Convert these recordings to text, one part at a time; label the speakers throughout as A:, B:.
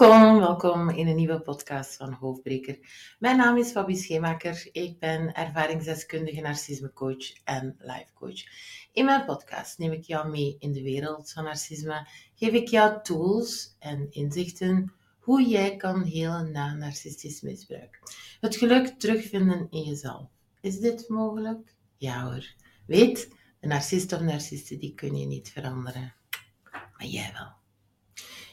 A: Welkom, welkom in een nieuwe podcast van Hoofdbreker. Mijn naam is Fabi Schemaker. Ik ben ervaringsdeskundige narcismecoach en lifecoach. In mijn podcast neem ik jou mee in de wereld van narcisme, geef ik jou tools en inzichten hoe jij kan helen na narcistisch misbruik. Het geluk terugvinden in jezelf. Is dit mogelijk? Ja hoor. Weet, de narcist of narcisten die kun je niet veranderen. Maar jij wel.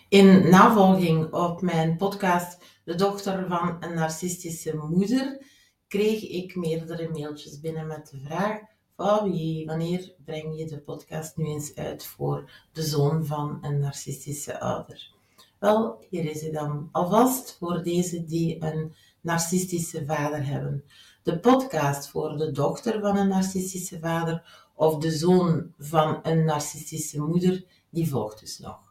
A: In navolging op mijn podcast De dochter van een narcistische moeder kreeg ik meerdere mailtjes binnen met de vraag: Fabi, wanneer breng je de podcast nu eens uit voor de zoon van een narcistische ouder? Wel, hier is hij dan. Alvast voor deze die een narcistische vader hebben. De podcast voor de dochter van een narcistische vader of de zoon van een narcistische moeder, die volgt dus nog.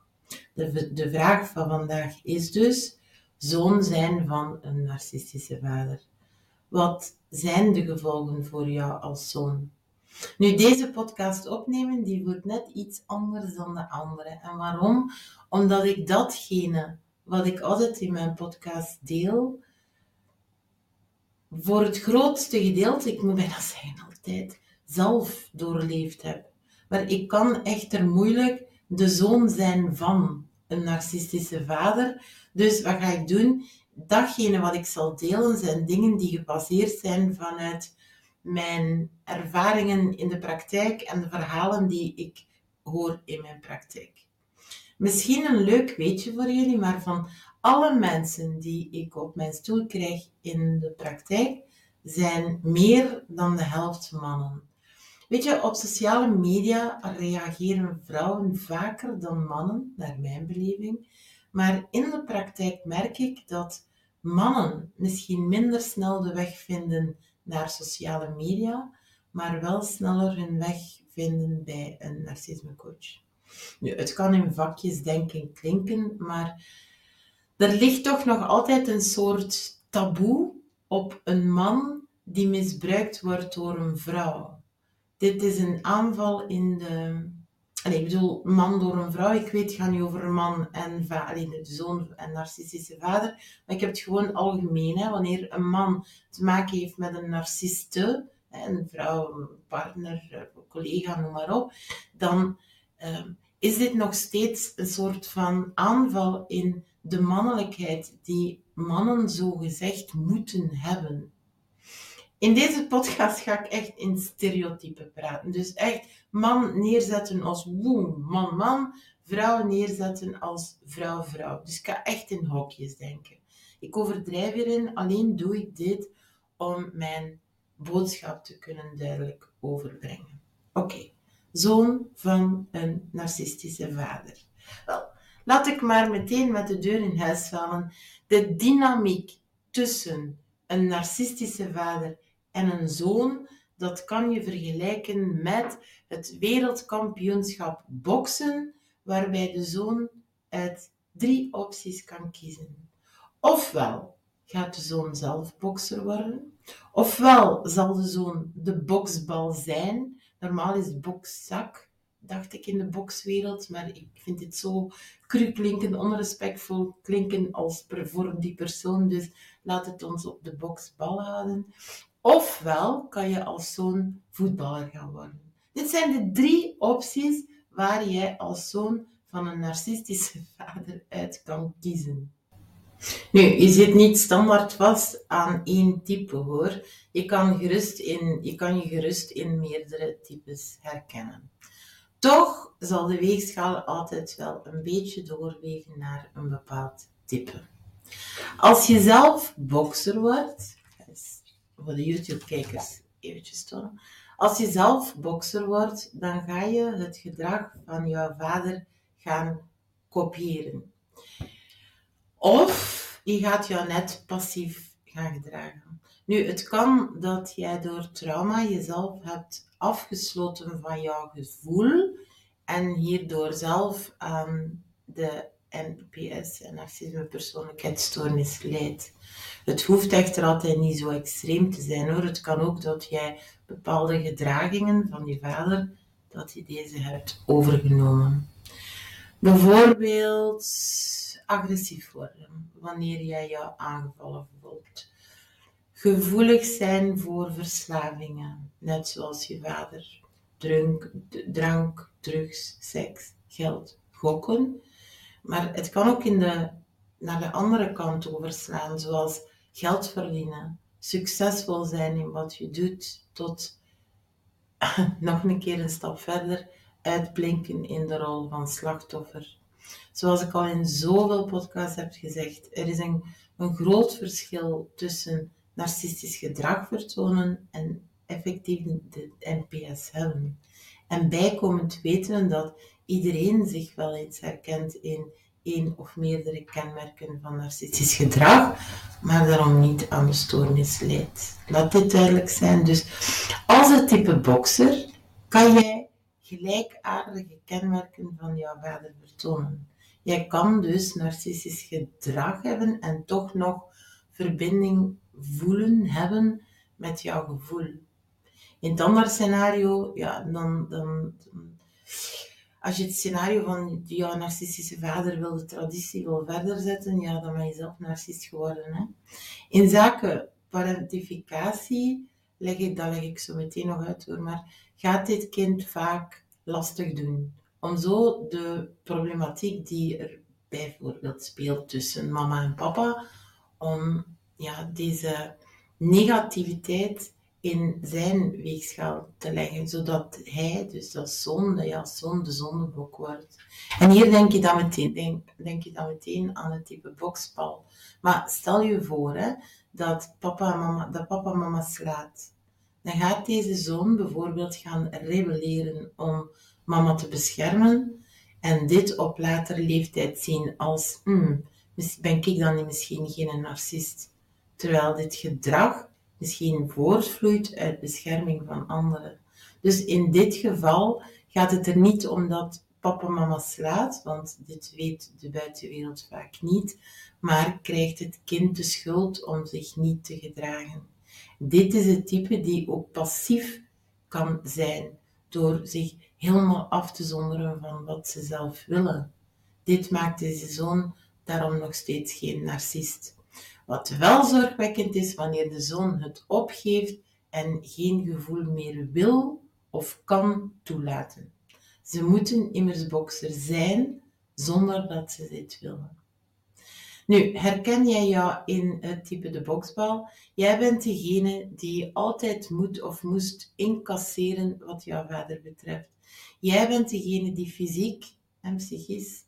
A: De, de vraag van vandaag is dus zoon zijn van een narcistische vader. Wat zijn de gevolgen voor jou als zoon? Nu, deze podcast opnemen, die wordt net iets anders dan de andere. En waarom? Omdat ik datgene wat ik altijd in mijn podcast deel, voor het grootste gedeelte, ik moet bijna zeggen altijd, zelf doorleefd heb. Maar ik kan echter moeilijk de zoon zijn van een narcistische vader. Dus wat ga ik doen? Datgene wat ik zal delen zijn dingen die gebaseerd zijn vanuit mijn ervaringen in de praktijk en de verhalen die ik hoor in mijn praktijk. Misschien een leuk weetje voor jullie, maar van alle mensen die ik op mijn stoel krijg in de praktijk, zijn meer dan de helft mannen. Weet je, op sociale media reageren vrouwen vaker dan mannen, naar mijn beleving. Maar in de praktijk merk ik dat mannen misschien minder snel de weg vinden naar sociale media, maar wel sneller hun weg vinden bij een narcismecoach. Nu, het kan in vakjes denken klinken, maar er ligt toch nog altijd een soort taboe op een man die misbruikt wordt door een vrouw dit is een aanval in de... Allee, ik bedoel, man door een vrouw. Ik weet, het gaat nu over een man en alleen de zoon en narcistische vader. Maar ik heb het gewoon algemeen. Hè. Wanneer een man te maken heeft met een narciste, een vrouw, partner, collega, noem maar op, dan uh, is dit nog steeds een soort van aanval in de mannelijkheid die mannen zo gezegd moeten hebben. In deze podcast ga ik echt in stereotypen praten. Dus echt man neerzetten als woe, man, man. Vrouw neerzetten als vrouw, vrouw. Dus ik ga echt in hokjes denken. Ik overdrijf hierin, alleen doe ik dit om mijn boodschap te kunnen duidelijk overbrengen. Oké, zoon van een narcistische vader. Wel, laat ik maar meteen met de deur in huis vallen. De dynamiek tussen een narcistische vader en een zoon, dat kan je vergelijken met het wereldkampioenschap boksen, waarbij de zoon uit drie opties kan kiezen. Ofwel gaat de zoon zelf bokser worden, ofwel zal de zoon de boksbal zijn. Normaal is bokszak, dacht ik in de bokswereld, maar ik vind het zo cru klinken, onrespectvol klinken als voor die persoon, dus laat het ons op de boksbal houden. Ofwel kan je als zoon voetballer gaan worden. Dit zijn de drie opties waar jij als zoon van een narcistische vader uit kan kiezen. Nu, je zit niet standaard vast aan één type hoor. Je kan, gerust in, je kan je gerust in meerdere types herkennen. Toch zal de weegschaal altijd wel een beetje doorwegen naar een bepaald type. Als je zelf bokser wordt, voor de YouTube-kijkers eventjes tonen. Als je zelf bokser wordt, dan ga je het gedrag van jouw vader gaan kopiëren. Of je gaat jou net passief gaan gedragen. Nu, het kan dat jij door trauma jezelf hebt afgesloten van jouw gevoel en hierdoor zelf aan de NPS en narcisme persoonlijkheidsstoornis leidt. Het hoeft echter altijd niet zo extreem te zijn hoor. Het kan ook dat jij bepaalde gedragingen van je vader, dat je deze hebt overgenomen. Bijvoorbeeld agressief worden wanneer jij jou aangevallen voelt. Gevoelig zijn voor verslavingen, net zoals je vader. Drank, drank drugs, seks, geld, gokken. Maar het kan ook in de, naar de andere kant overslaan, zoals geld verdienen, succesvol zijn in wat je doet, tot nog een keer een stap verder uitblinken in de rol van slachtoffer. Zoals ik al in zoveel podcasts heb gezegd, er is een, een groot verschil tussen narcistisch gedrag vertonen en effectief de NPS hebben. En bijkomend weten we dat iedereen zich wel eens herkent in één of meerdere kenmerken van narcistisch gedrag, maar daarom niet aan de stoornis leidt. Laat dit duidelijk zijn. Dus als het type bokser kan jij gelijkaardige kenmerken van jouw vader vertonen. Jij kan dus narcistisch gedrag hebben en toch nog verbinding voelen, hebben met jouw gevoel. In het andere scenario, ja, dan, dan, als je het scenario van jouw narcistische vader wil de traditie wil verder zetten, ja, dan ben je zelf narcist geworden. Hè? In zaken parentificatie, leg ik, dat leg ik zo meteen nog uit hoor, maar gaat dit kind vaak lastig doen? Om zo de problematiek die er bijvoorbeeld speelt tussen mama en papa, om ja, deze negativiteit in zijn weegschaal te leggen, zodat hij, dus dat zonde, ja, zoon de zondebok wordt. En hier denk je dan meteen, denk, denk je dan meteen aan het type boksbal. Maar stel je voor hè, dat, papa en mama, dat papa mama slaat. Dan gaat deze zoon bijvoorbeeld gaan rebelleren om mama te beschermen en dit op latere leeftijd zien als, hmm, ben ik dan misschien geen narcist? Terwijl dit gedrag misschien voortvloeit uit bescherming van anderen. Dus in dit geval gaat het er niet om dat papa mama slaat, want dit weet de buitenwereld vaak niet, maar krijgt het kind de schuld om zich niet te gedragen. Dit is het type die ook passief kan zijn door zich helemaal af te zonderen van wat ze zelf willen. Dit maakt deze zoon daarom nog steeds geen narcist. Wat wel zorgwekkend is wanneer de zoon het opgeeft en geen gevoel meer wil of kan toelaten. Ze moeten immers bokser zijn zonder dat ze dit willen. Nu, herken jij jou in het type de boksbal? Jij bent degene die altijd moet of moest incasseren wat jouw vader betreft. Jij bent degene die fysiek en psychisch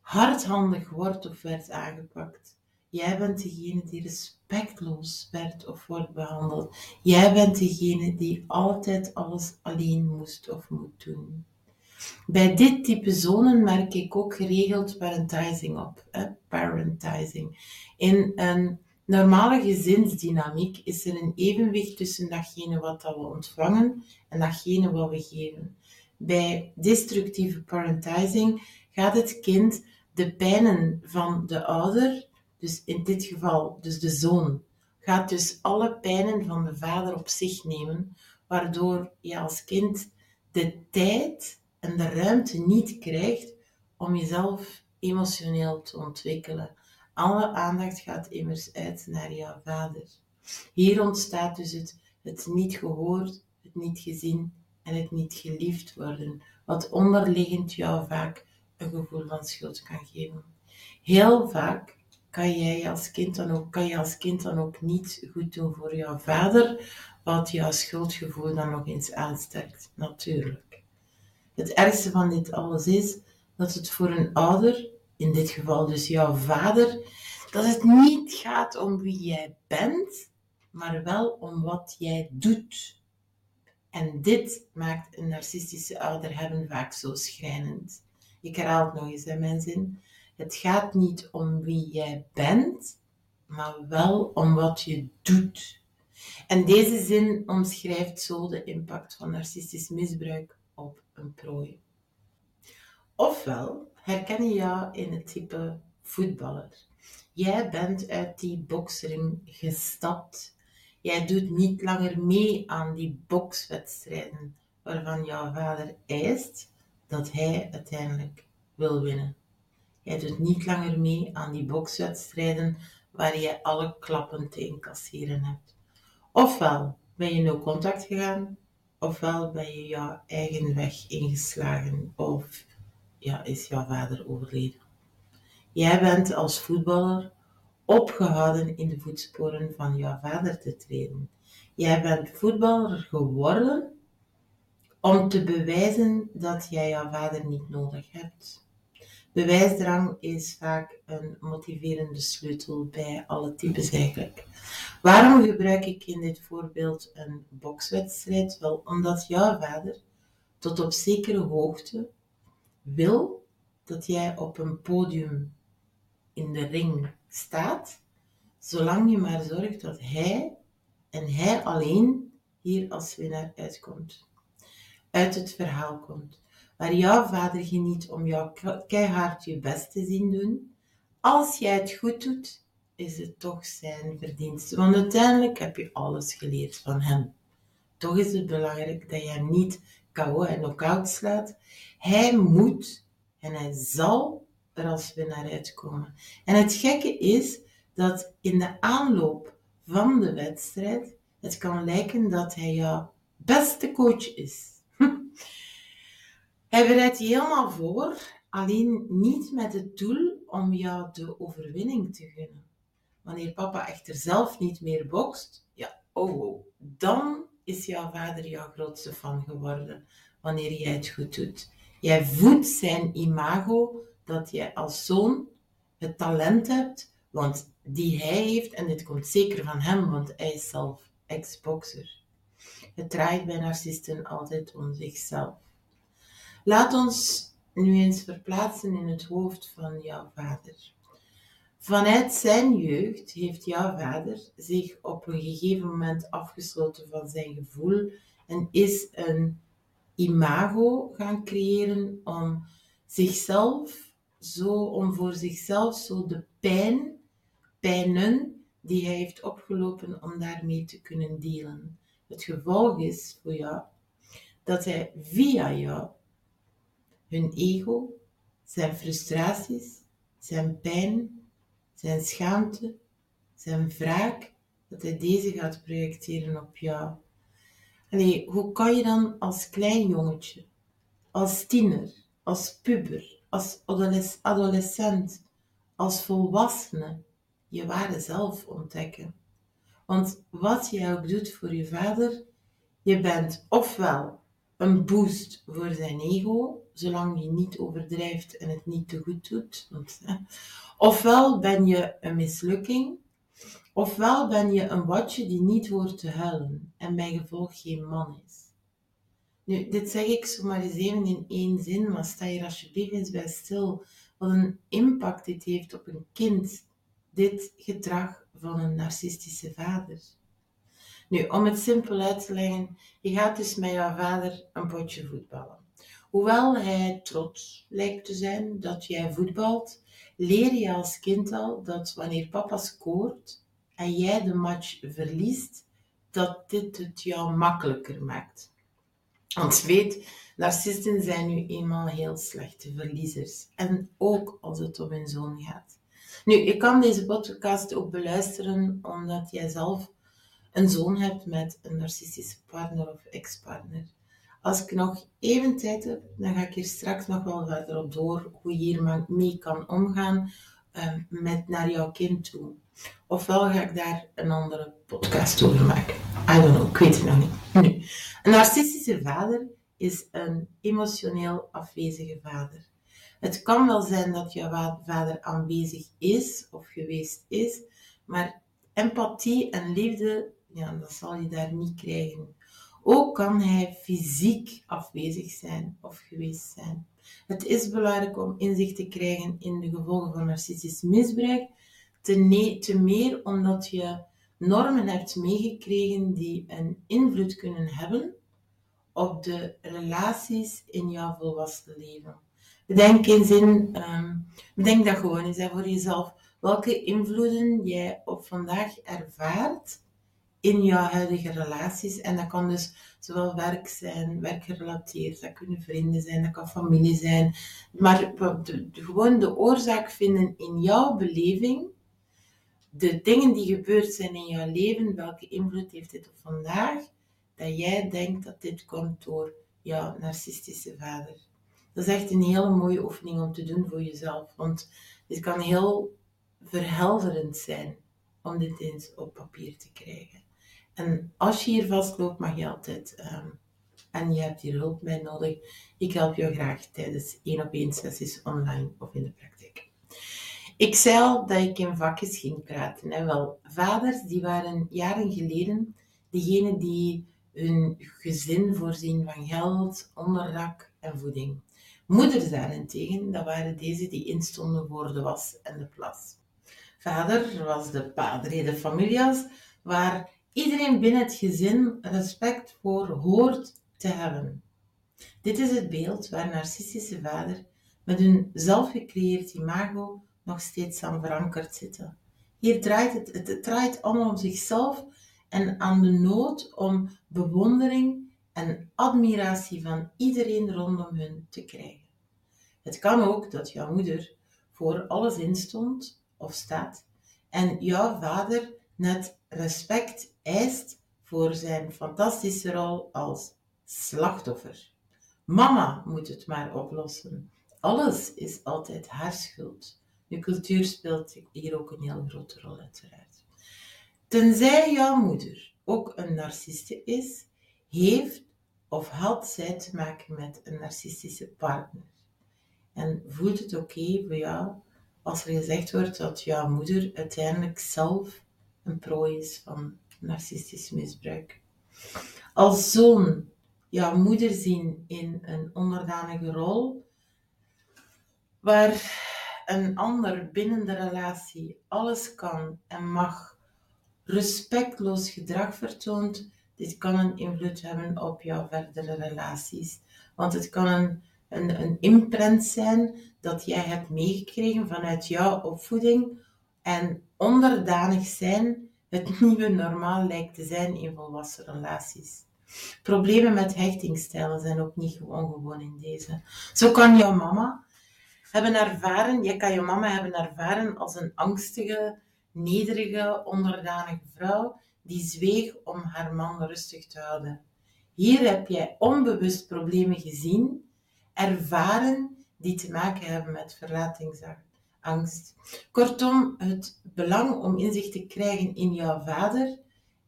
A: hardhandig wordt of werd aangepakt. Jij bent degene die respectloos werd of wordt behandeld. Jij bent degene die altijd alles alleen moest of moet doen. Bij dit type zonen merk ik ook geregeld parentizing op. Hè? Parentizing. In een normale gezinsdynamiek is er een evenwicht tussen datgene wat we ontvangen en datgene wat we geven. Bij destructieve parentizing gaat het kind de pijnen van de ouder dus in dit geval, dus de zoon, gaat dus alle pijnen van de vader op zich nemen, waardoor je als kind de tijd en de ruimte niet krijgt om jezelf emotioneel te ontwikkelen. Alle aandacht gaat immers uit naar jouw vader. Hier ontstaat dus het, het niet gehoord, het niet gezien en het niet geliefd worden, wat onderliggend jou vaak een gevoel van schuld kan geven. Heel vaak kan jij als kind dan ook, kan je als kind dan ook niet goed doen voor jouw vader, wat jouw schuldgevoel dan nog eens aansterkt, natuurlijk. Het ergste van dit alles is dat het voor een ouder, in dit geval dus jouw vader, dat het niet gaat om wie jij bent, maar wel om wat jij doet. En dit maakt een narcistische ouder hebben vaak zo schrijnend. Ik herhaal het nog eens in mijn zin. Het gaat niet om wie jij bent, maar wel om wat je doet. En deze zin omschrijft zo de impact van narcistisch misbruik op een prooi. Ofwel herken je jou in het type voetballer. Jij bent uit die boksering gestapt. Jij doet niet langer mee aan die bokswedstrijden waarvan jouw vader eist dat hij uiteindelijk wil winnen. Jij doet niet langer mee aan die bokswedstrijden waar je alle klappen te incasseren hebt. Ofwel ben je no contact gegaan, ofwel ben je jouw eigen weg ingeslagen, of ja, is jouw vader overleden. Jij bent als voetballer opgehouden in de voetsporen van jouw vader te treden. Jij bent voetballer geworden om te bewijzen dat jij jouw vader niet nodig hebt. Bewijsdrang is vaak een motiverende sleutel bij alle types eigenlijk. Waarom gebruik ik in dit voorbeeld een bokswedstrijd? Wel, omdat jouw vader tot op zekere hoogte wil dat jij op een podium in de ring staat, zolang je maar zorgt dat hij en hij alleen hier als winnaar uitkomt. Uit het verhaal komt. Waar jouw vader geniet om jou keihard je best te zien doen. Als jij het goed doet, is het toch zijn verdienste. Want uiteindelijk heb je alles geleerd van hem. Toch is het belangrijk dat hem niet KO en knock-out slaat. Hij moet en hij zal er als winnaar uitkomen. En het gekke is dat in de aanloop van de wedstrijd het kan lijken dat hij jouw beste coach is. Hij bereidt je helemaal voor, alleen niet met het doel om jou de overwinning te gunnen. Wanneer papa echter zelf niet meer bokst, ja, oh, oh, dan is jouw vader jouw grootste fan geworden wanneer jij het goed doet. Jij voedt zijn imago dat jij als zoon het talent hebt, want die hij heeft, en dit komt zeker van hem, want hij is zelf ex-boxer. Het draait bij narcisten altijd om zichzelf. Laat ons nu eens verplaatsen in het hoofd van jouw vader. Vanuit zijn jeugd heeft jouw vader zich op een gegeven moment afgesloten van zijn gevoel en is een imago gaan creëren om zichzelf zo, om voor zichzelf zo de pijn, pijnen die hij heeft opgelopen, om daarmee te kunnen delen. Het gevolg is voor jou dat hij via jou hun ego, zijn frustraties, zijn pijn, zijn schaamte, zijn wraak, dat hij deze gaat projecteren op jou. Allee, hoe kan je dan als klein jongetje, als tiener, als puber, als adolescent, als volwassene je ware zelf ontdekken? Want wat je ook doet voor je vader, je bent ofwel een boost voor zijn ego, zolang je niet overdrijft en het niet te goed doet. ofwel ben je een mislukking, ofwel ben je een watje die niet hoort te huilen en bij gevolg geen man is. Nu, dit zeg ik zomaar eens even in één zin, maar sta hier alsjeblieft eens bij stil wat een impact dit heeft op een kind, dit gedrag van een narcistische vader. Nu, om het simpel uit te leggen, je gaat dus met jouw vader een potje voetballen. Hoewel hij trots lijkt te zijn dat jij voetbalt, leer je als kind al dat wanneer papa scoort en jij de match verliest, dat dit het jou makkelijker maakt. Want weet, narcisten zijn nu eenmaal heel slechte verliezers. En ook als het om hun zoon gaat. Nu, je kan deze podcast ook beluisteren omdat jij zelf een zoon hebt met een narcistische partner of ex-partner. Als ik nog even tijd heb, dan ga ik hier straks nog wel verder op door hoe je hiermee kan omgaan uh, met naar jouw kind toe. Ofwel ga ik daar een andere podcast over maken. I don't know, ik weet het nog niet. Nu, een narcistische vader is een emotioneel afwezige vader. Het kan wel zijn dat jouw vader aanwezig is of geweest is, maar empathie en liefde, ja, dat zal je daar niet krijgen. Ook kan hij fysiek afwezig zijn of geweest zijn. Het is belangrijk om inzicht te krijgen in de gevolgen van narcistisch misbruik, te, te meer omdat je normen hebt meegekregen die een invloed kunnen hebben op de relaties in jouw volwassen leven. Bedenk in zin, um, bedenk dat gewoon eens voor jezelf. Welke invloeden jij op vandaag ervaart in jouw huidige relaties. En dat kan dus zowel werk zijn, werkgerelateerd, dat kunnen vrienden zijn, dat kan familie zijn. Maar gewoon de oorzaak vinden in jouw beleving, de dingen die gebeurd zijn in jouw leven, welke invloed heeft dit op vandaag, dat jij denkt dat dit komt door jouw narcistische vader. Dat is echt een hele mooie oefening om te doen voor jezelf, want dit kan heel verhelderend zijn om dit eens op papier te krijgen. En als je hier vastloopt, mag je altijd, ehm, en je hebt hier hulp bij nodig, ik help jou graag tijdens één op één sessies online of in de praktijk. Ik zei al dat ik in vakjes ging praten. En wel, vaders die waren jaren geleden degene die hun gezin voorzien van geld, onderdak en voeding. Moeders daarentegen, dat waren deze die instonden voor de was en de plas. Vader was de padre de familias, waar iedereen binnen het gezin respect voor hoort te hebben. Dit is het beeld waar narcistische vader met hun zelfgecreëerd imago nog steeds aan verankerd zitten. Hier draait het, het draait allemaal om zichzelf en aan de nood om bewondering en admiratie van iedereen rondom hun te krijgen. Het kan ook dat jouw moeder voor alles instond of staat en jouw vader net respect eist voor zijn fantastische rol als slachtoffer. Mama moet het maar oplossen. Alles is altijd haar schuld. De cultuur speelt hier ook een heel grote rol, uiteraard. Tenzij jouw moeder ook een narciste is, heeft of had zij te maken met een narcistische partner. En voelt het oké voor jou als er gezegd wordt dat jouw moeder uiteindelijk zelf een prooi is van narcistisch misbruik. Als zoon jouw moeder zien in een onderdanige rol, waar een ander binnen de relatie alles kan en mag, respectloos gedrag vertoont, dit kan een invloed hebben op jouw verdere relaties. Want het kan een, een, een imprint zijn dat jij hebt meegekregen vanuit jouw opvoeding en onderdanig zijn het nieuwe normaal lijkt te zijn in volwassen relaties. Problemen met hechtingstijlen zijn ook niet gewoon gewoon in deze. Zo kan jouw mama hebben ervaren, je kan je mama hebben ervaren als een angstige, nederige, onderdanige vrouw die zweeg om haar man rustig te houden. Hier heb jij onbewust problemen gezien, ervaren die te maken hebben met verlatingsangst. Kortom, het belang om inzicht te krijgen in jouw vader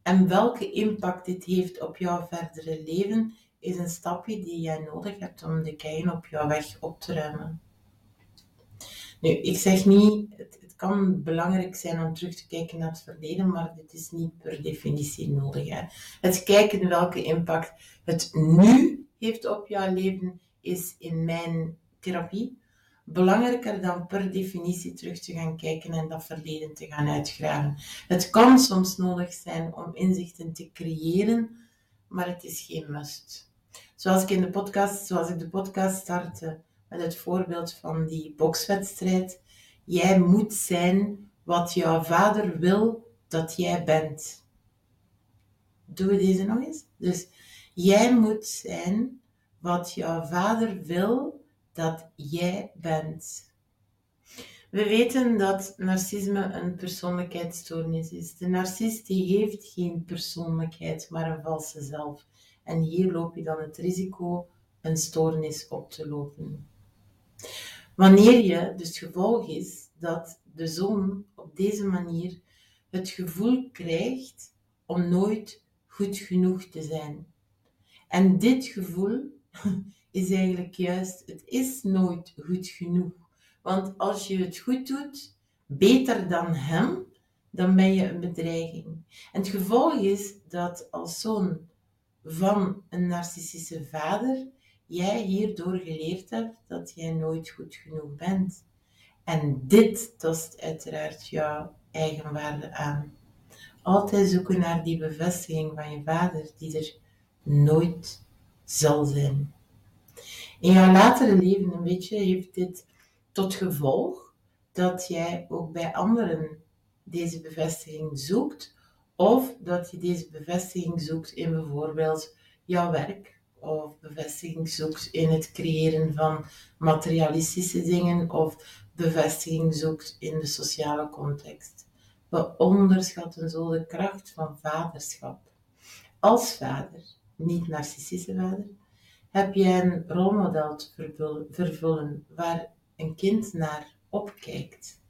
A: en welke impact dit heeft op jouw verdere leven, is een stapje die jij nodig hebt om de keien op jouw weg op te ruimen. Nu, ik zeg niet, het, het, kan belangrijk zijn om terug te kijken naar het verleden, maar dit is niet per definitie nodig. Hè. Het kijken welke impact het nu heeft op jouw leven is in mijn therapie belangrijker dan per definitie terug te gaan kijken en dat verleden te gaan uitgraven. Het kan soms nodig zijn om inzichten te creëren, maar het is geen must. Zoals ik in de podcast, zoals ik de podcast startte met het voorbeeld van die bokswedstrijd. Jij moet zijn wat jouw vader wil dat jij bent. Doen we deze nog eens? Dus jij moet zijn wat jouw vader wil dat jij bent. We weten dat narcisme een persoonlijkheidsstoornis is. De narcist die heeft geen persoonlijkheid, maar een valse zelf. En hier loop je dan het risico een stoornis op te lopen. Wanneer je, dus gevolg is dat de zoon op deze manier het gevoel krijgt om nooit goed genoeg te zijn. En dit gevoel is eigenlijk juist, het is nooit goed genoeg. Want als je het goed doet, beter dan hem, dan ben je een bedreiging. En het gevolg is dat als zoon van een narcistische vader, jij hierdoor geleerd hebt dat jij nooit goed genoeg bent. En dit tast uiteraard jouw eigenwaarde aan. Altijd zoeken naar die bevestiging van je vader, die er nooit zal zijn. In jouw latere leven een beetje heeft dit tot gevolg dat jij ook bij anderen deze bevestiging zoekt Of dat je deze bevestiging zoekt in bijvoorbeeld jouw werk, of bevestiging zoekt in het creëren van materialistische dingen, of bevestiging zoekt in de sociale context. We onderschatten zo de kracht van vaderschap. Als vader, niet narcistische vader, heb je een rolmodel te vervullen waar een kind naar opkijkt.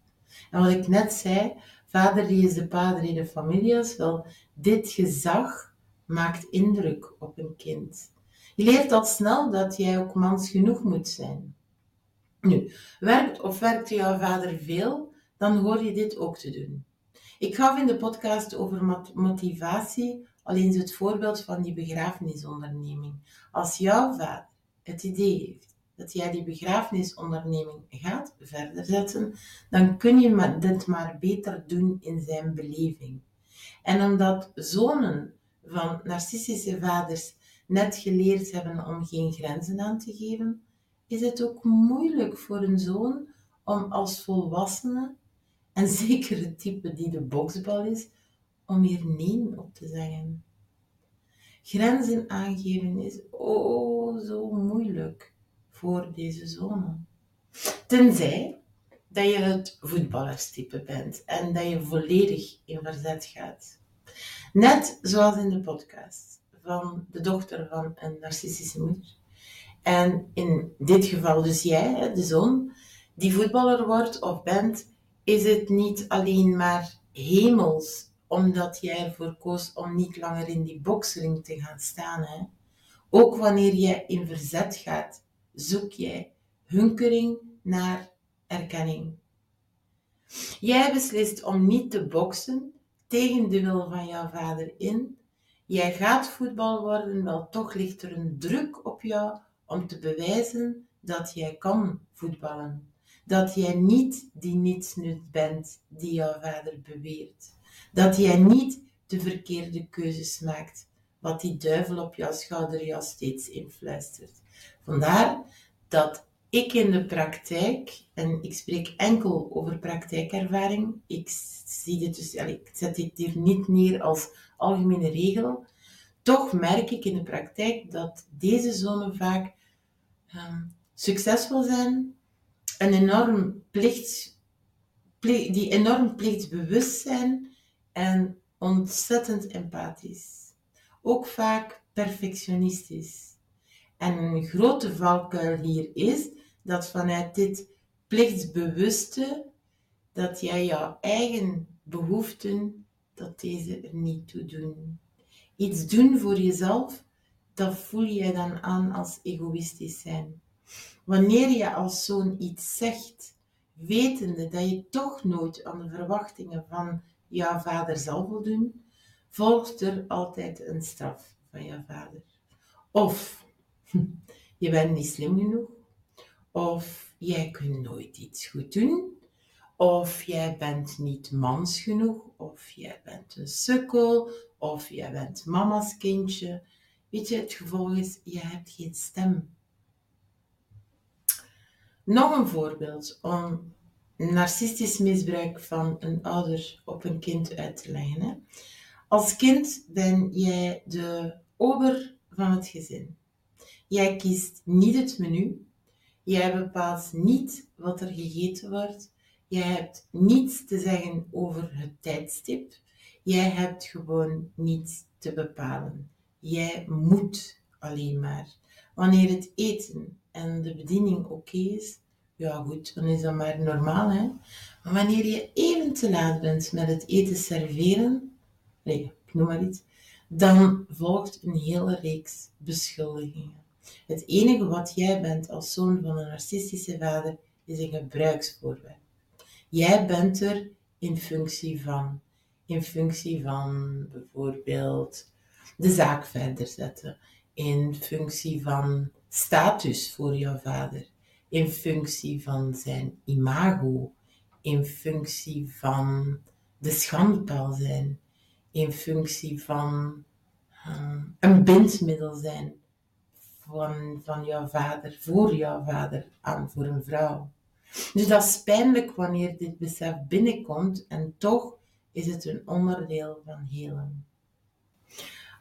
A: En wat ik net zei, vader die is de padre de familias, wel, dit gezag maakt indruk op een kind. Je leert al snel dat jij ook mans genoeg moet zijn. Nu, werkt of werkt jouw vader veel, dan hoor je dit ook te doen. Ik gaf in de podcast over motivatie al eens het voorbeeld van die begrafenisonderneming. Als jouw vader het idee heeft dat jij die begrafenisonderneming gaat verder zetten, dan kun je dit maar beter doen in zijn beleving. En omdat zonen van narcistische vaders net geleerd hebben om geen grenzen aan te geven, is het ook moeilijk voor een zoon om als volwassene, en zeker het type die de boksbal is, om hier nee op te zeggen. Grenzen aangeven is oh zo moeilijk voor deze zone. Tenzij dat je het voetballerstype bent en dat je volledig in verzet gaat. Net zoals in de podcast van de dochter van een narcistische moeder. En in dit geval dus jij, de zoon, die voetballer wordt of bent, is het niet alleen maar hemels omdat jij ervoor koos om niet langer in die boksring te gaan staan. Hè? Ook wanneer jij in verzet gaat, zoek jij hunkering naar erkenning. Jij beslist om niet te boksen tegen de wil van jouw vader in. Jij gaat voetbal worden, wel toch ligt er een druk op jou om te bewijzen dat jij kan voetballen. Dat jij niet die nietsnut bent die jouw vader beweert. Dat jij niet de verkeerde keuzes maakt, wat die duivel op jouw schouder jou steeds influistert. Vandaar dat ik in de praktijk, en ik spreek enkel over praktijkervaring, ik, zie dit dus, ik zet dit hier niet neer als algemene regel, toch merk ik in de praktijk dat deze zonen vaak um, succesvol zijn, een enorm plicht, plicht, die enorm plichtsbewust zijn en ontzettend empathisch. Ook vaak perfectionistisch. En een grote valkuil hier is dat vanuit dit plichtsbewuste, dat jij jouw eigen behoeften, dat deze er niet toe doen. Iets doen voor jezelf, dat voel je dan aan als egoïstisch zijn. Wanneer je als zoon iets zegt, wetende dat je toch nooit aan de verwachtingen van jouw vader zal voldoen, volgt er altijd een straf van jouw vader. Of je bent niet slim genoeg, of jij kunt nooit iets goed doen, of jij bent niet mans genoeg, of jij bent een sukkel, of jij bent mama's kindje. Weet je, het gevolg is, je hebt geen stem. Nog een voorbeeld om narcistisch misbruik van een ouder op een kind uit te leggen. Als kind ben jij de ober van het gezin. Jij kiest niet het menu. Jij bepaalt niet wat er gegeten wordt. Jij hebt niets te zeggen over het tijdstip. Jij hebt gewoon niets te bepalen. Jij moet alleen maar. Wanneer het eten en de bediening oké is, ja goed, dan is dat maar normaal. Hè? Maar wanneer je even te laat bent met het eten serveren, nee, ik noem maar iets, dan volgt een hele reeks beschuldigingen. Het enige wat jij bent als zoon van een narcistische vader is een gebruiksvoorwerp. Jij bent er in functie van. In functie van bijvoorbeeld de zaak verder zetten. In functie van status voor jouw vader in functie van zijn imago, in functie van de schandpaal zijn, in functie van uh, een bindmiddel zijn van, van jouw vader, voor jouw vader aan voor een vrouw. Dus dat is pijnlijk wanneer dit besef binnenkomt en toch is het een onderdeel van helen.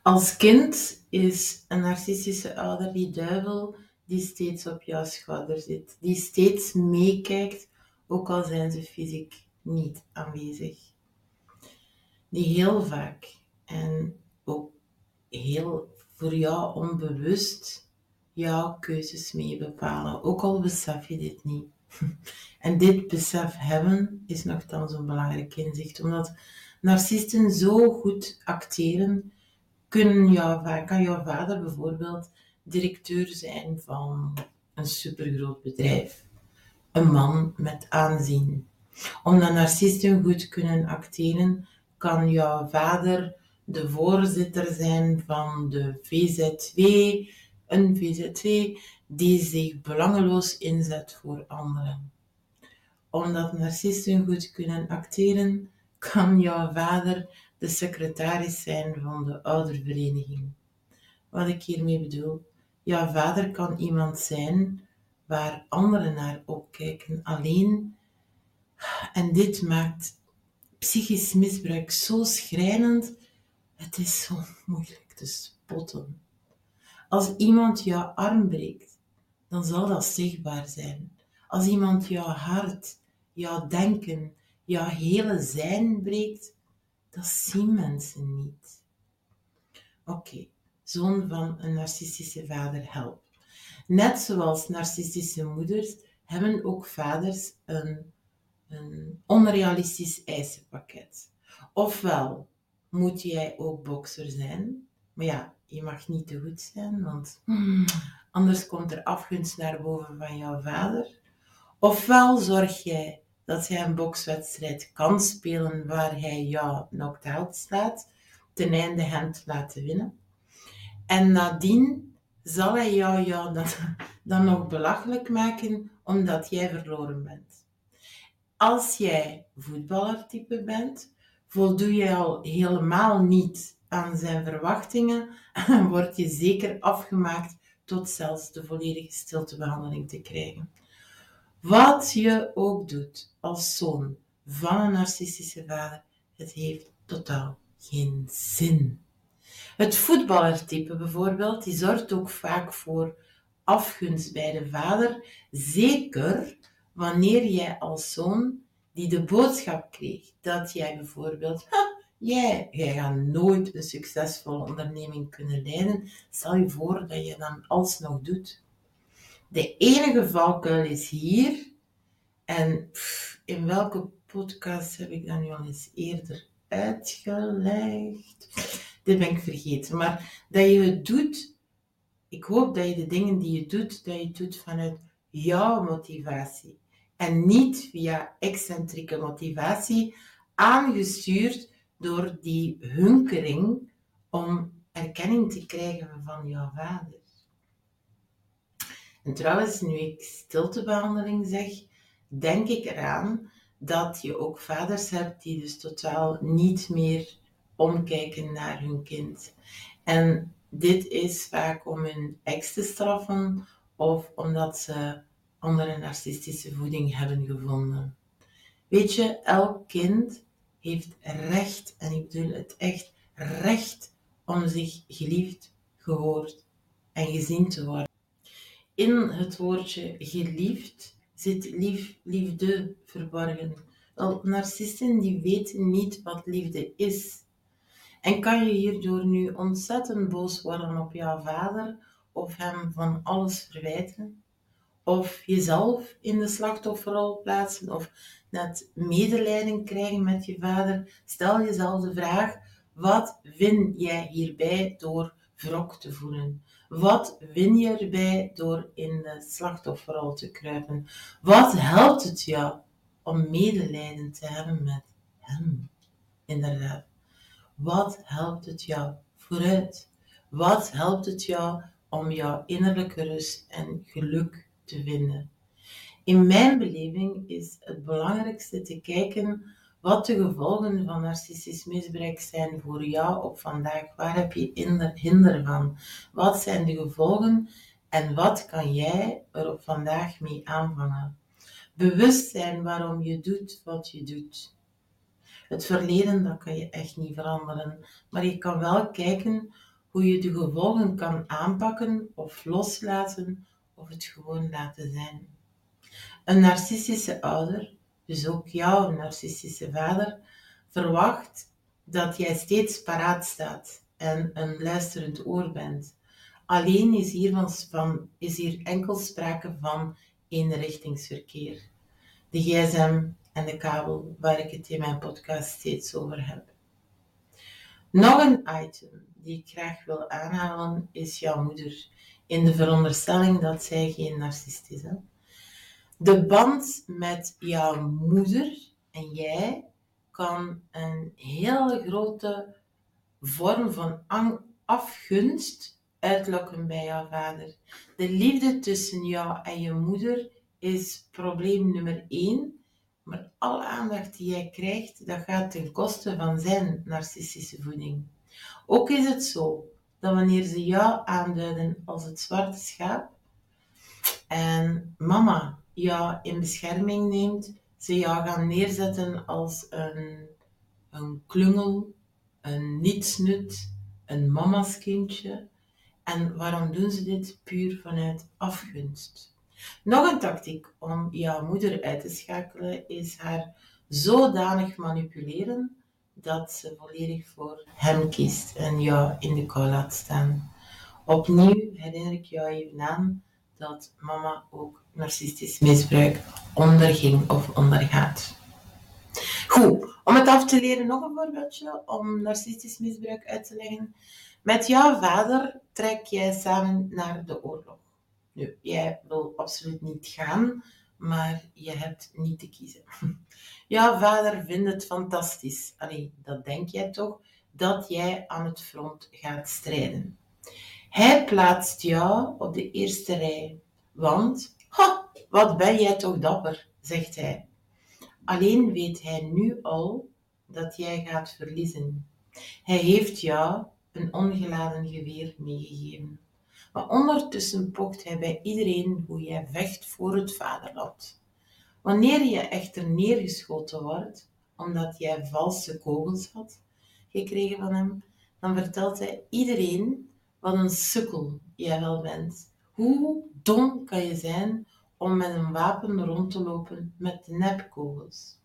A: Als kind is een narcistische ouder die duivel die steeds op jouw schouder zit, die steeds meekijkt, ook al zijn ze fysiek niet aanwezig. Die heel vaak en ook heel voor jou onbewust jouw keuzes mee bepalen, ook al besef je dit niet. En dit besef hebben is nogthans een belangrijk inzicht, omdat narcisten zo goed acteren, kunnen kan jouw vader bijvoorbeeld directeur zijn van een supergroot bedrijf. Een man met aanzien. Omdat narcisten goed kunnen acteren, kan jouw vader de voorzitter zijn van de VZW, een VZW die zich belangeloos inzet voor anderen. Omdat narcisten goed kunnen acteren, kan jouw vader de secretaris zijn van de oudervereniging. Wat ik hiermee bedoel, jouw vader kan iemand zijn waar anderen naar opkijken. Alleen, en dit maakt psychisch misbruik zo schrijnend, het is zo moeilijk te spotten. Als iemand jouw arm breekt, dan zal dat zichtbaar zijn. Als iemand jouw hart, jouw denken, jouw hele zijn breekt, dat zien mensen niet. Oké, zoon van een narcistische vader helpt. Net zoals narcistische moeders hebben ook vaders een, een onrealistisch eisenpakket. Ofwel moet jij ook bokser zijn, maar ja, je mag niet te goed zijn, want anders komt er afgunst naar boven van jouw vader. Ofwel zorg jij dat hij een bokswedstrijd kan spelen waar hij jou knocked-out slaat, ten einde hem te laten winnen. En nadien zal hij jou, dan, dan nog belachelijk maken omdat jij verloren bent. Als jij voetballertype bent, voldoe je al helemaal niet aan zijn verwachtingen en word je zeker afgemaakt tot zelfs de volledige stiltebehandeling te krijgen. Wat je ook doet als zoon van een narcistische vader, het heeft totaal geen zin. Het voetballertype bijvoorbeeld, die zorgt ook vaak voor afgunst bij de vader, zeker wanneer jij als zoon die de boodschap kreeg dat jij bijvoorbeeld, jij, jij gaat nooit een succesvolle onderneming kunnen leiden, stel je voor dat je dan alsnog doet. De enige valkuil is hier, en in welke podcast heb ik dat nu al eens eerder uitgelegd? Dit ben ik vergeten. Maar dat je het doet, ik hoop dat je de dingen die je doet, dat je het doet vanuit jouw motivatie. En niet via excentrieke motivatie, aangestuurd door die hunkering om erkenning te krijgen van jouw vader. En trouwens, nu ik stiltebehandeling zeg, denk ik eraan dat je ook vaders hebt die dus totaal niet meer omkijken naar hun kind. En dit is vaak om hun ex te straffen of omdat ze andere narcistische voeding hebben gevonden. Weet je, elk kind heeft recht, en ik bedoel het echt recht, om zich geliefd, gehoord en gezien te worden. In het woordje geliefd zit lief, liefde verborgen. Wel, narcisten die weten niet wat liefde is. En kan je hierdoor nu ontzettend boos worden op jouw vader of hem van alles verwijten? Of jezelf in de slachtofferrol plaatsen of net medelijden krijgen met je vader? Stel jezelf de vraag, wat win jij hierbij door wrok te voelen? Wat win je erbij door in de slachtofferrol te kruipen? Wat helpt het jou om medelijden te hebben met hem? Inderdaad. Wat helpt het jou vooruit? Wat helpt het jou om jouw innerlijke rust en geluk te vinden? In mijn beleving is het belangrijkste te kijken wat de gevolgen van narcistisch misbruik zijn voor jou op vandaag. Waar heb je hinder van? Wat zijn de gevolgen en wat kan jij er op vandaag mee aanvangen? Bewust zijn waarom je doet wat je doet. Het verleden, dat kan je echt niet veranderen. Maar je kan wel kijken hoe je de gevolgen kan aanpakken of loslaten of het gewoon laten zijn. Een narcistische ouder, dus ook jouw narcistische vader, verwacht dat jij steeds paraat staat en een luisterend oor bent. Alleen is hier, van, is hier enkel sprake van eenrichtingsverkeer. De gsm en de kabel, waar ik het in mijn podcast steeds over heb. Nog een item die ik graag wil aanhalen is jouw moeder. In de veronderstelling dat zij geen narcist is. De band met jouw moeder en jij kan een hele grote vorm van afgunst uitlokken bij jouw vader. De liefde tussen jou en je moeder is probleem nummer één. Maar alle aandacht die jij krijgt, dat gaat ten koste van zijn narcistische voeding. Ook is het zo dat wanneer ze jou aanduiden als het zwarte schaap en mama jou in bescherming neemt, ze jou gaan neerzetten als een, een klungel, een nietsnut, een mama's kindje. En waarom doen ze dit? Puur vanuit afgunst. Nog een tactiek om jouw moeder uit te schakelen is haar zodanig manipuleren dat ze volledig voor hem kiest en jou in de kou laat staan. Opnieuw herinner ik jou even aan dat mama ook narcistisch misbruik onderging of ondergaat. Goed, om het af te leren, nog een voorbeeldje om narcistisch misbruik uit te leggen. Met jouw vader trek jij samen naar de oorlog. Nu, jij wil absoluut niet gaan, maar je hebt niet te kiezen. Jouw vader vindt het fantastisch, allee, dat denk jij toch, dat jij aan het front gaat strijden. Hij plaatst jou op de eerste rij, want, wat ben jij toch dapper, zegt hij. Alleen weet hij nu al dat jij gaat verliezen. Hij heeft jou een ongeladen geweer meegegeven. Maar ondertussen pocht hij bij iedereen hoe jij vecht voor het vaderland. Wanneer je echter neergeschoten wordt, omdat jij valse kogels had gekregen van hem, dan vertelt hij iedereen wat een sukkel jij wel bent. Hoe dom kan je zijn om met een wapen rond te lopen met nepkogels?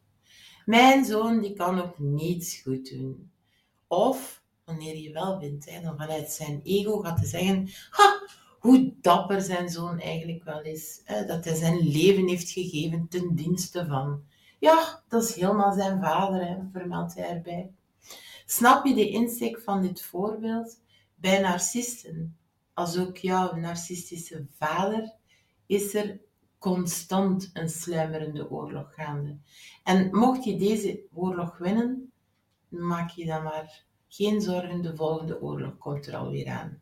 A: Mijn zoon die kan ook niets goed doen. Of wanneer je wel wint, dan vanuit zijn ego gaat te zeggen, ha, hoe dapper zijn zoon eigenlijk wel is. Dat hij zijn leven heeft gegeven ten dienste van. Ja, dat is helemaal zijn vader, hè, vermeldt hij erbij. Snap je de insteek van dit voorbeeld? Bij narcisten, als ook jouw narcistische vader, is er constant een sluimerende oorlog gaande. En mocht je deze oorlog winnen, maak je dan maar geen zorgen, de volgende oorlog komt er alweer aan.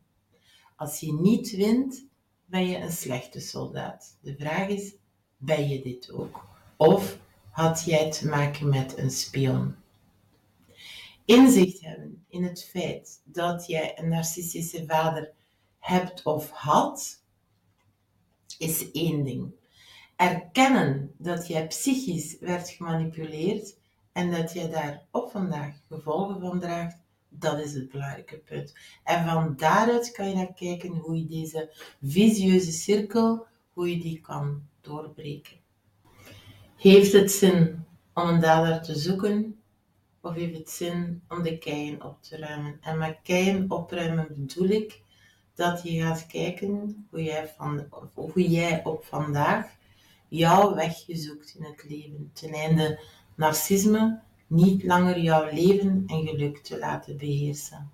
A: Als je niet wint, ben je een slechte soldaat. De vraag is, ben je dit ook? Of had jij te maken met een spion? Inzicht hebben in het feit dat jij een narcistische vader hebt of had, is één ding. Erkennen dat jij psychisch werd gemanipuleerd en dat jij daar op vandaag gevolgen van draagt, dat is het belangrijke punt. En van daaruit kan je naar kijken hoe je deze visieuze cirkel, hoe je die kan doorbreken. Heeft het zin om een dader te zoeken? Of heeft het zin om de keien op te ruimen? En met keien opruimen bedoel ik dat je gaat kijken hoe jij, van, hoe jij op vandaag jouw weg zoekt in het leven. Ten einde narcisme niet langer jouw leven en geluk te laten beheersen.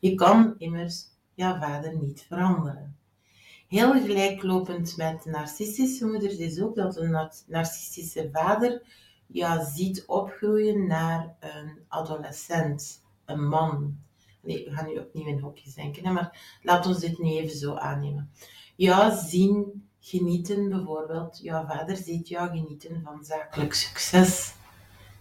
A: Je kan immers jouw vader niet veranderen. Heel gelijklopend met narcistische moeders is ook dat een narcistische vader jou ziet opgroeien naar een adolescent, een man. We gaan nu opnieuw in hokjes denken, maar laat ons dit nu even zo aannemen. Jou zien genieten bijvoorbeeld, jouw vader ziet jou genieten van zakelijk succes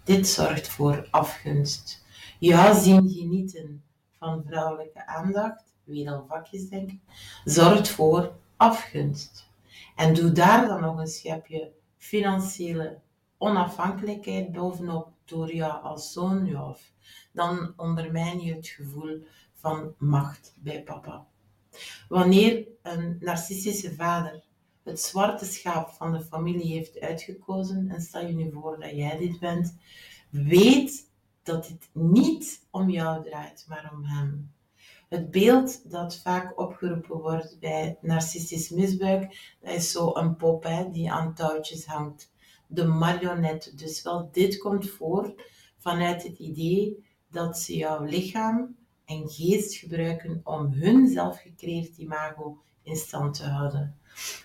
A: dit zorgt voor afgunst. Ja, zien genieten van vrouwelijke aandacht, weer al vakjes denken, zorgt voor afgunst. En doe daar dan nog een schepje financiële onafhankelijkheid bovenop, door jou als zoon, ja, dan ondermijn je het gevoel van macht bij papa. Wanneer een narcistische vader het zwarte schaap van de familie heeft uitgekozen, en stel je nu voor dat jij dit bent, weet dat het niet om jou draait, maar om hem. Het beeld dat vaak opgeroepen wordt bij narcistisch misbruik, dat is zo een pop die aan touwtjes hangt. De marionet. Dus wel, dit komt voort vanuit het idee dat ze jouw lichaam en geest gebruiken om hun zelfgecreëerd imago in stand te houden.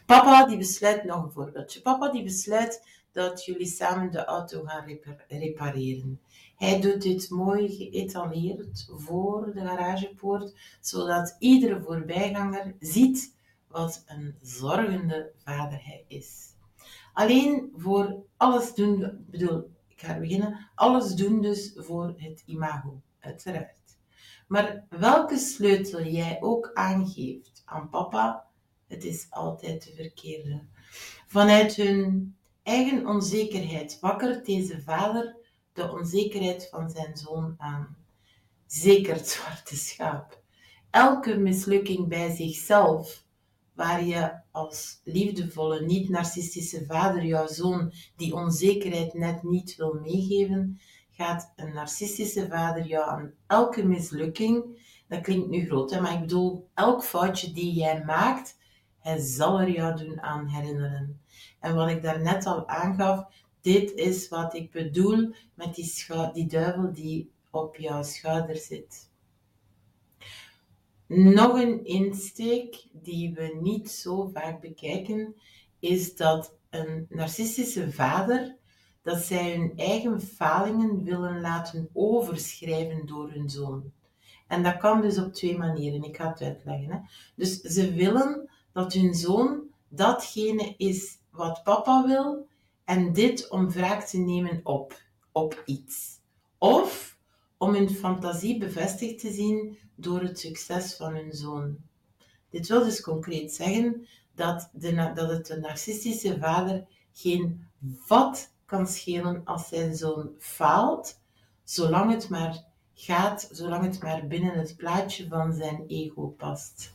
A: Papa die besluit, nog een voorbeeldje, papa die besluit dat jullie samen de auto gaan repareren. Hij doet dit mooi geëtaleerd voor de garagepoort, zodat iedere voorbijganger ziet wat een zorgende vader hij is. Alleen voor alles doen, bedoel, ik ga beginnen, alles doen dus voor het imago, uiteraard. Maar welke sleutel jij ook aangeeft aan papa, het is altijd de verkeerde. Vanuit hun eigen onzekerheid wakkert deze vader de onzekerheid van zijn zoon aan. Zeker het zwarte schaap. Elke mislukking bij zichzelf, waar je als liefdevolle, niet-narcistische vader jouw zoon die onzekerheid net niet wil meegeven, gaat een narcistische vader jou aan elke mislukking, dat klinkt nu groot, hè, maar ik bedoel, elk foutje die jij maakt, hij zal er jou doen aan herinneren. En wat ik daarnet al aangaf, dit is wat ik bedoel met die, die duivel die op jouw schouder zit. Nog een insteek die we niet zo vaak bekijken, is dat een narcistische vader, dat zij hun eigen falingen willen laten overschrijven door hun zoon. En dat kan dus op twee manieren. Ik ga het uitleggen. Hè. Dus ze willen dat hun zoon datgene is wat papa wil en dit om wraak te nemen op, op iets. Of om hun fantasie bevestigd te zien door het succes van hun zoon. Dit wil dus concreet zeggen dat, de, dat het de narcistische vader geen vat kan schelen als zijn zoon faalt, zolang het maar gaat, zolang het maar binnen het plaatje van zijn ego past.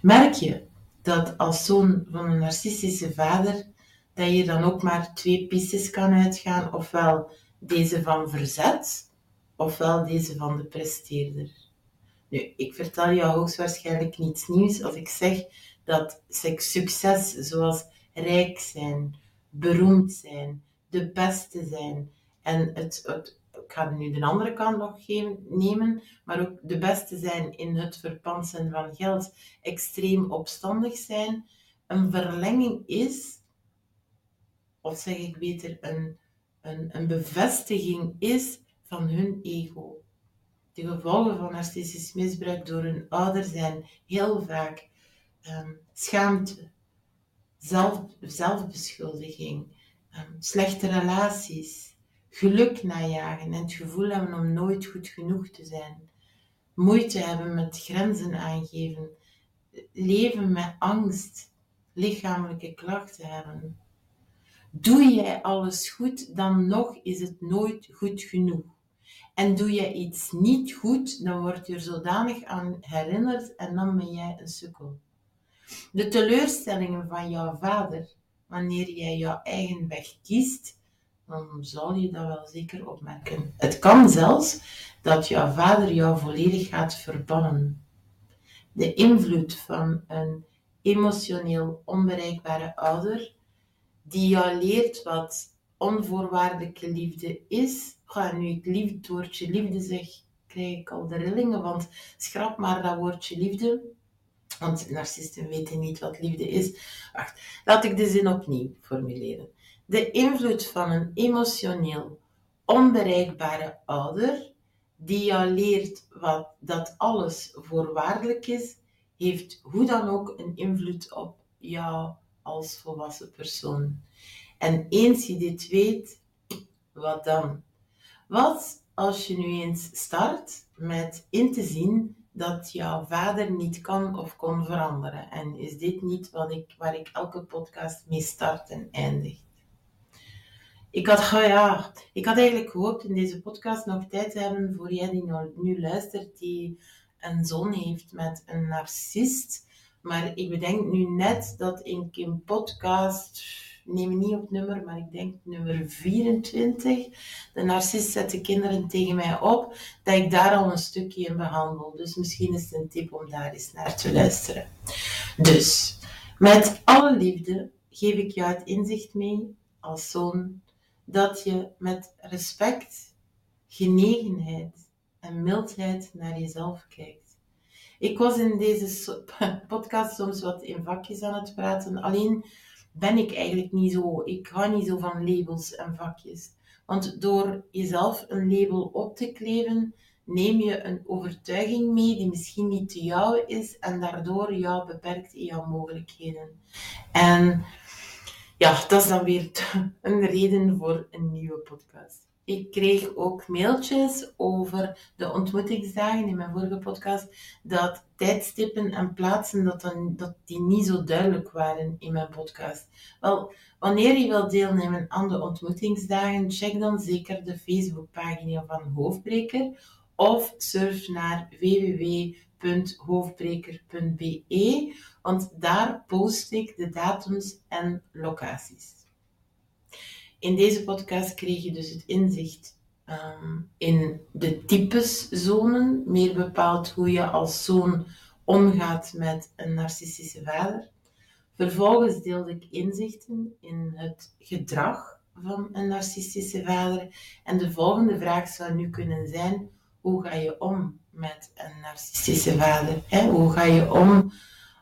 A: Merk je dat als zoon van een narcistische vader dat je dan ook maar twee pistes kan uitgaan, ofwel deze van verzet, ofwel deze van de presteerder. Nu, ik vertel jou hoogstwaarschijnlijk niets nieuws als ik zeg dat succes zoals rijk zijn, beroemd zijn, de beste zijn en het, het ik ga nu de andere kant nog nemen, maar ook de beste zijn in het verpansen van geld, extreem opstandig zijn, een verlenging is of zeg ik beter, een, een, een bevestiging is van hun ego. De gevolgen van narcistisch misbruik door hun ouder zijn heel vaak um, schaamte, zelf, zelfbeschuldiging, um, slechte relaties, geluk najagen en het gevoel hebben om nooit goed genoeg te zijn, moeite hebben met grenzen aangeven, leven met angst, lichamelijke klachten hebben. Doe jij alles goed, dan nog is het nooit goed genoeg. En doe je iets niet goed, dan word je er zodanig aan herinnerd en dan ben jij een sukkel. De teleurstellingen van jouw vader, wanneer jij jouw eigen weg kiest, dan zal je dat wel zeker opmerken. Het kan zelfs dat jouw vader jou volledig gaat verbannen. De invloed van een emotioneel onbereikbare ouder die jou leert wat onvoorwaardelijke liefde is. Ga nu liefde, het woordje liefde zeg, krijg ik al de rillingen, want schrap maar dat woordje liefde. Want narcisten weten niet wat liefde is. Wacht, laat ik de zin opnieuw formuleren. De invloed van een emotioneel onbereikbare ouder, die jou leert wat, dat alles voorwaardelijk is, heeft hoe dan ook een invloed op jou als volwassen persoon. En eens je dit weet, wat dan? Wat als je nu eens start met in te zien dat jouw vader niet kan of kon veranderen? En is dit niet wat ik, waar ik elke podcast mee start en eindig? Ik had, ja, ik had eigenlijk gehoopt in deze podcast nog tijd te hebben voor jij die nu, luistert, die een zoon heeft met een narcist. Maar ik bedenk nu net dat ik in podcast, neem niet op nummer, maar ik denk nummer 24, de narcist zet de kinderen tegen mij op, dat ik daar al een stukje in behandel. Dus misschien is het een tip om daar eens naar te luisteren. Dus, met alle liefde geef ik jou het inzicht mee als zoon dat je met respect, genegenheid en mildheid naar jezelf kijkt. Ik was in deze podcast soms wat in vakjes aan het praten, alleen ben ik eigenlijk niet zo. Ik hou niet zo van labels en vakjes. Want door jezelf een label op te kleven, neem je een overtuiging mee die misschien niet te jou is en daardoor jou beperkt in jouw mogelijkheden. En ja, dat is dan weer een reden voor een nieuwe podcast. Ik kreeg ook mailtjes over de ontmoetingsdagen in mijn vorige podcast, dat tijdstippen en plaatsen, dat, dan, dat die niet zo duidelijk waren in mijn podcast. Wel, wanneer je wilt deelnemen aan de ontmoetingsdagen, check dan zeker de Facebookpagina van Hoofdbreker of surf naar www.hoofdbreker.be, want daar post ik de datums en locaties. In deze podcast kreeg je dus het inzicht ehm, in de typeszonen, meer bepaald hoe je als zoon omgaat met een narcistische vader. Vervolgens deelde ik inzichten in het gedrag van een narcistische vader. En de volgende vraag zou nu kunnen zijn: hoe ga je om met een narcistische vader? Hè? Hoe ga je om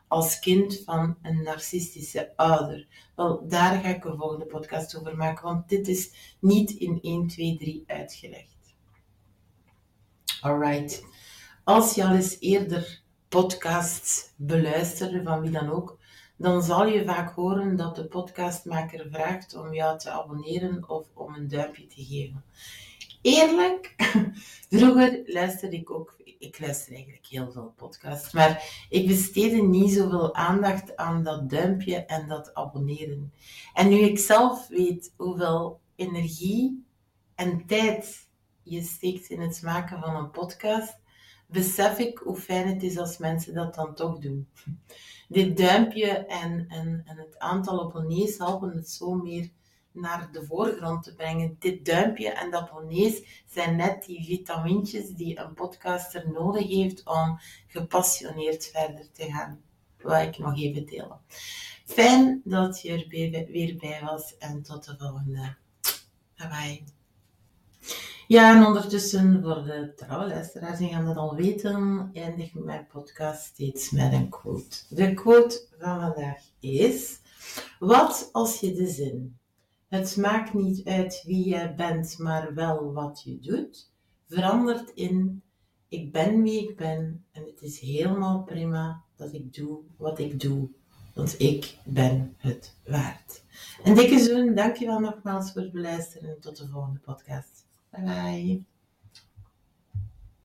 A: als kind van een narcistische ouder? Wel, daar ga ik een volgende podcast over maken, want dit is niet in 1, 2, 3 uitgelegd. Alright. Als je al eens eerder podcasts beluisterde, van wie dan ook, dan zal je vaak horen dat de podcastmaker vraagt om jou te abonneren of om een duimpje te geven eerlijk, vroeger luisterde ik ook, ik luister eigenlijk heel veel podcasts, maar ik besteedde niet zoveel aandacht aan dat duimpje en dat abonneren. En nu ik zelf weet hoeveel energie en tijd je steekt in het maken van een podcast, besef ik hoe fijn het is als mensen dat dan toch doen. Dit duimpje en, en, en het aantal abonnees helpen het zo meer naar de voorgrond te brengen. Dit duimpje en de abonnees zijn net die vitamintjes die een podcaster nodig heeft om gepassioneerd verder te gaan. Wat ik nog even delen. Fijn dat je er weer bij was en tot de volgende. Bye bye. Ja, en ondertussen voor de trouwe luisteraars, die gaan dat al weten, eindig mijn podcast steeds met een quote. De quote van vandaag is: Wat als je de zin het maakt niet uit wie je bent, maar wel wat je doet, verandert in ik ben wie ik ben en het is helemaal prima dat ik doe wat ik doe, want ik ben het waard. En dikke zoen, dankjewel nogmaals voor het beluisteren en tot de volgende podcast. Bye bye.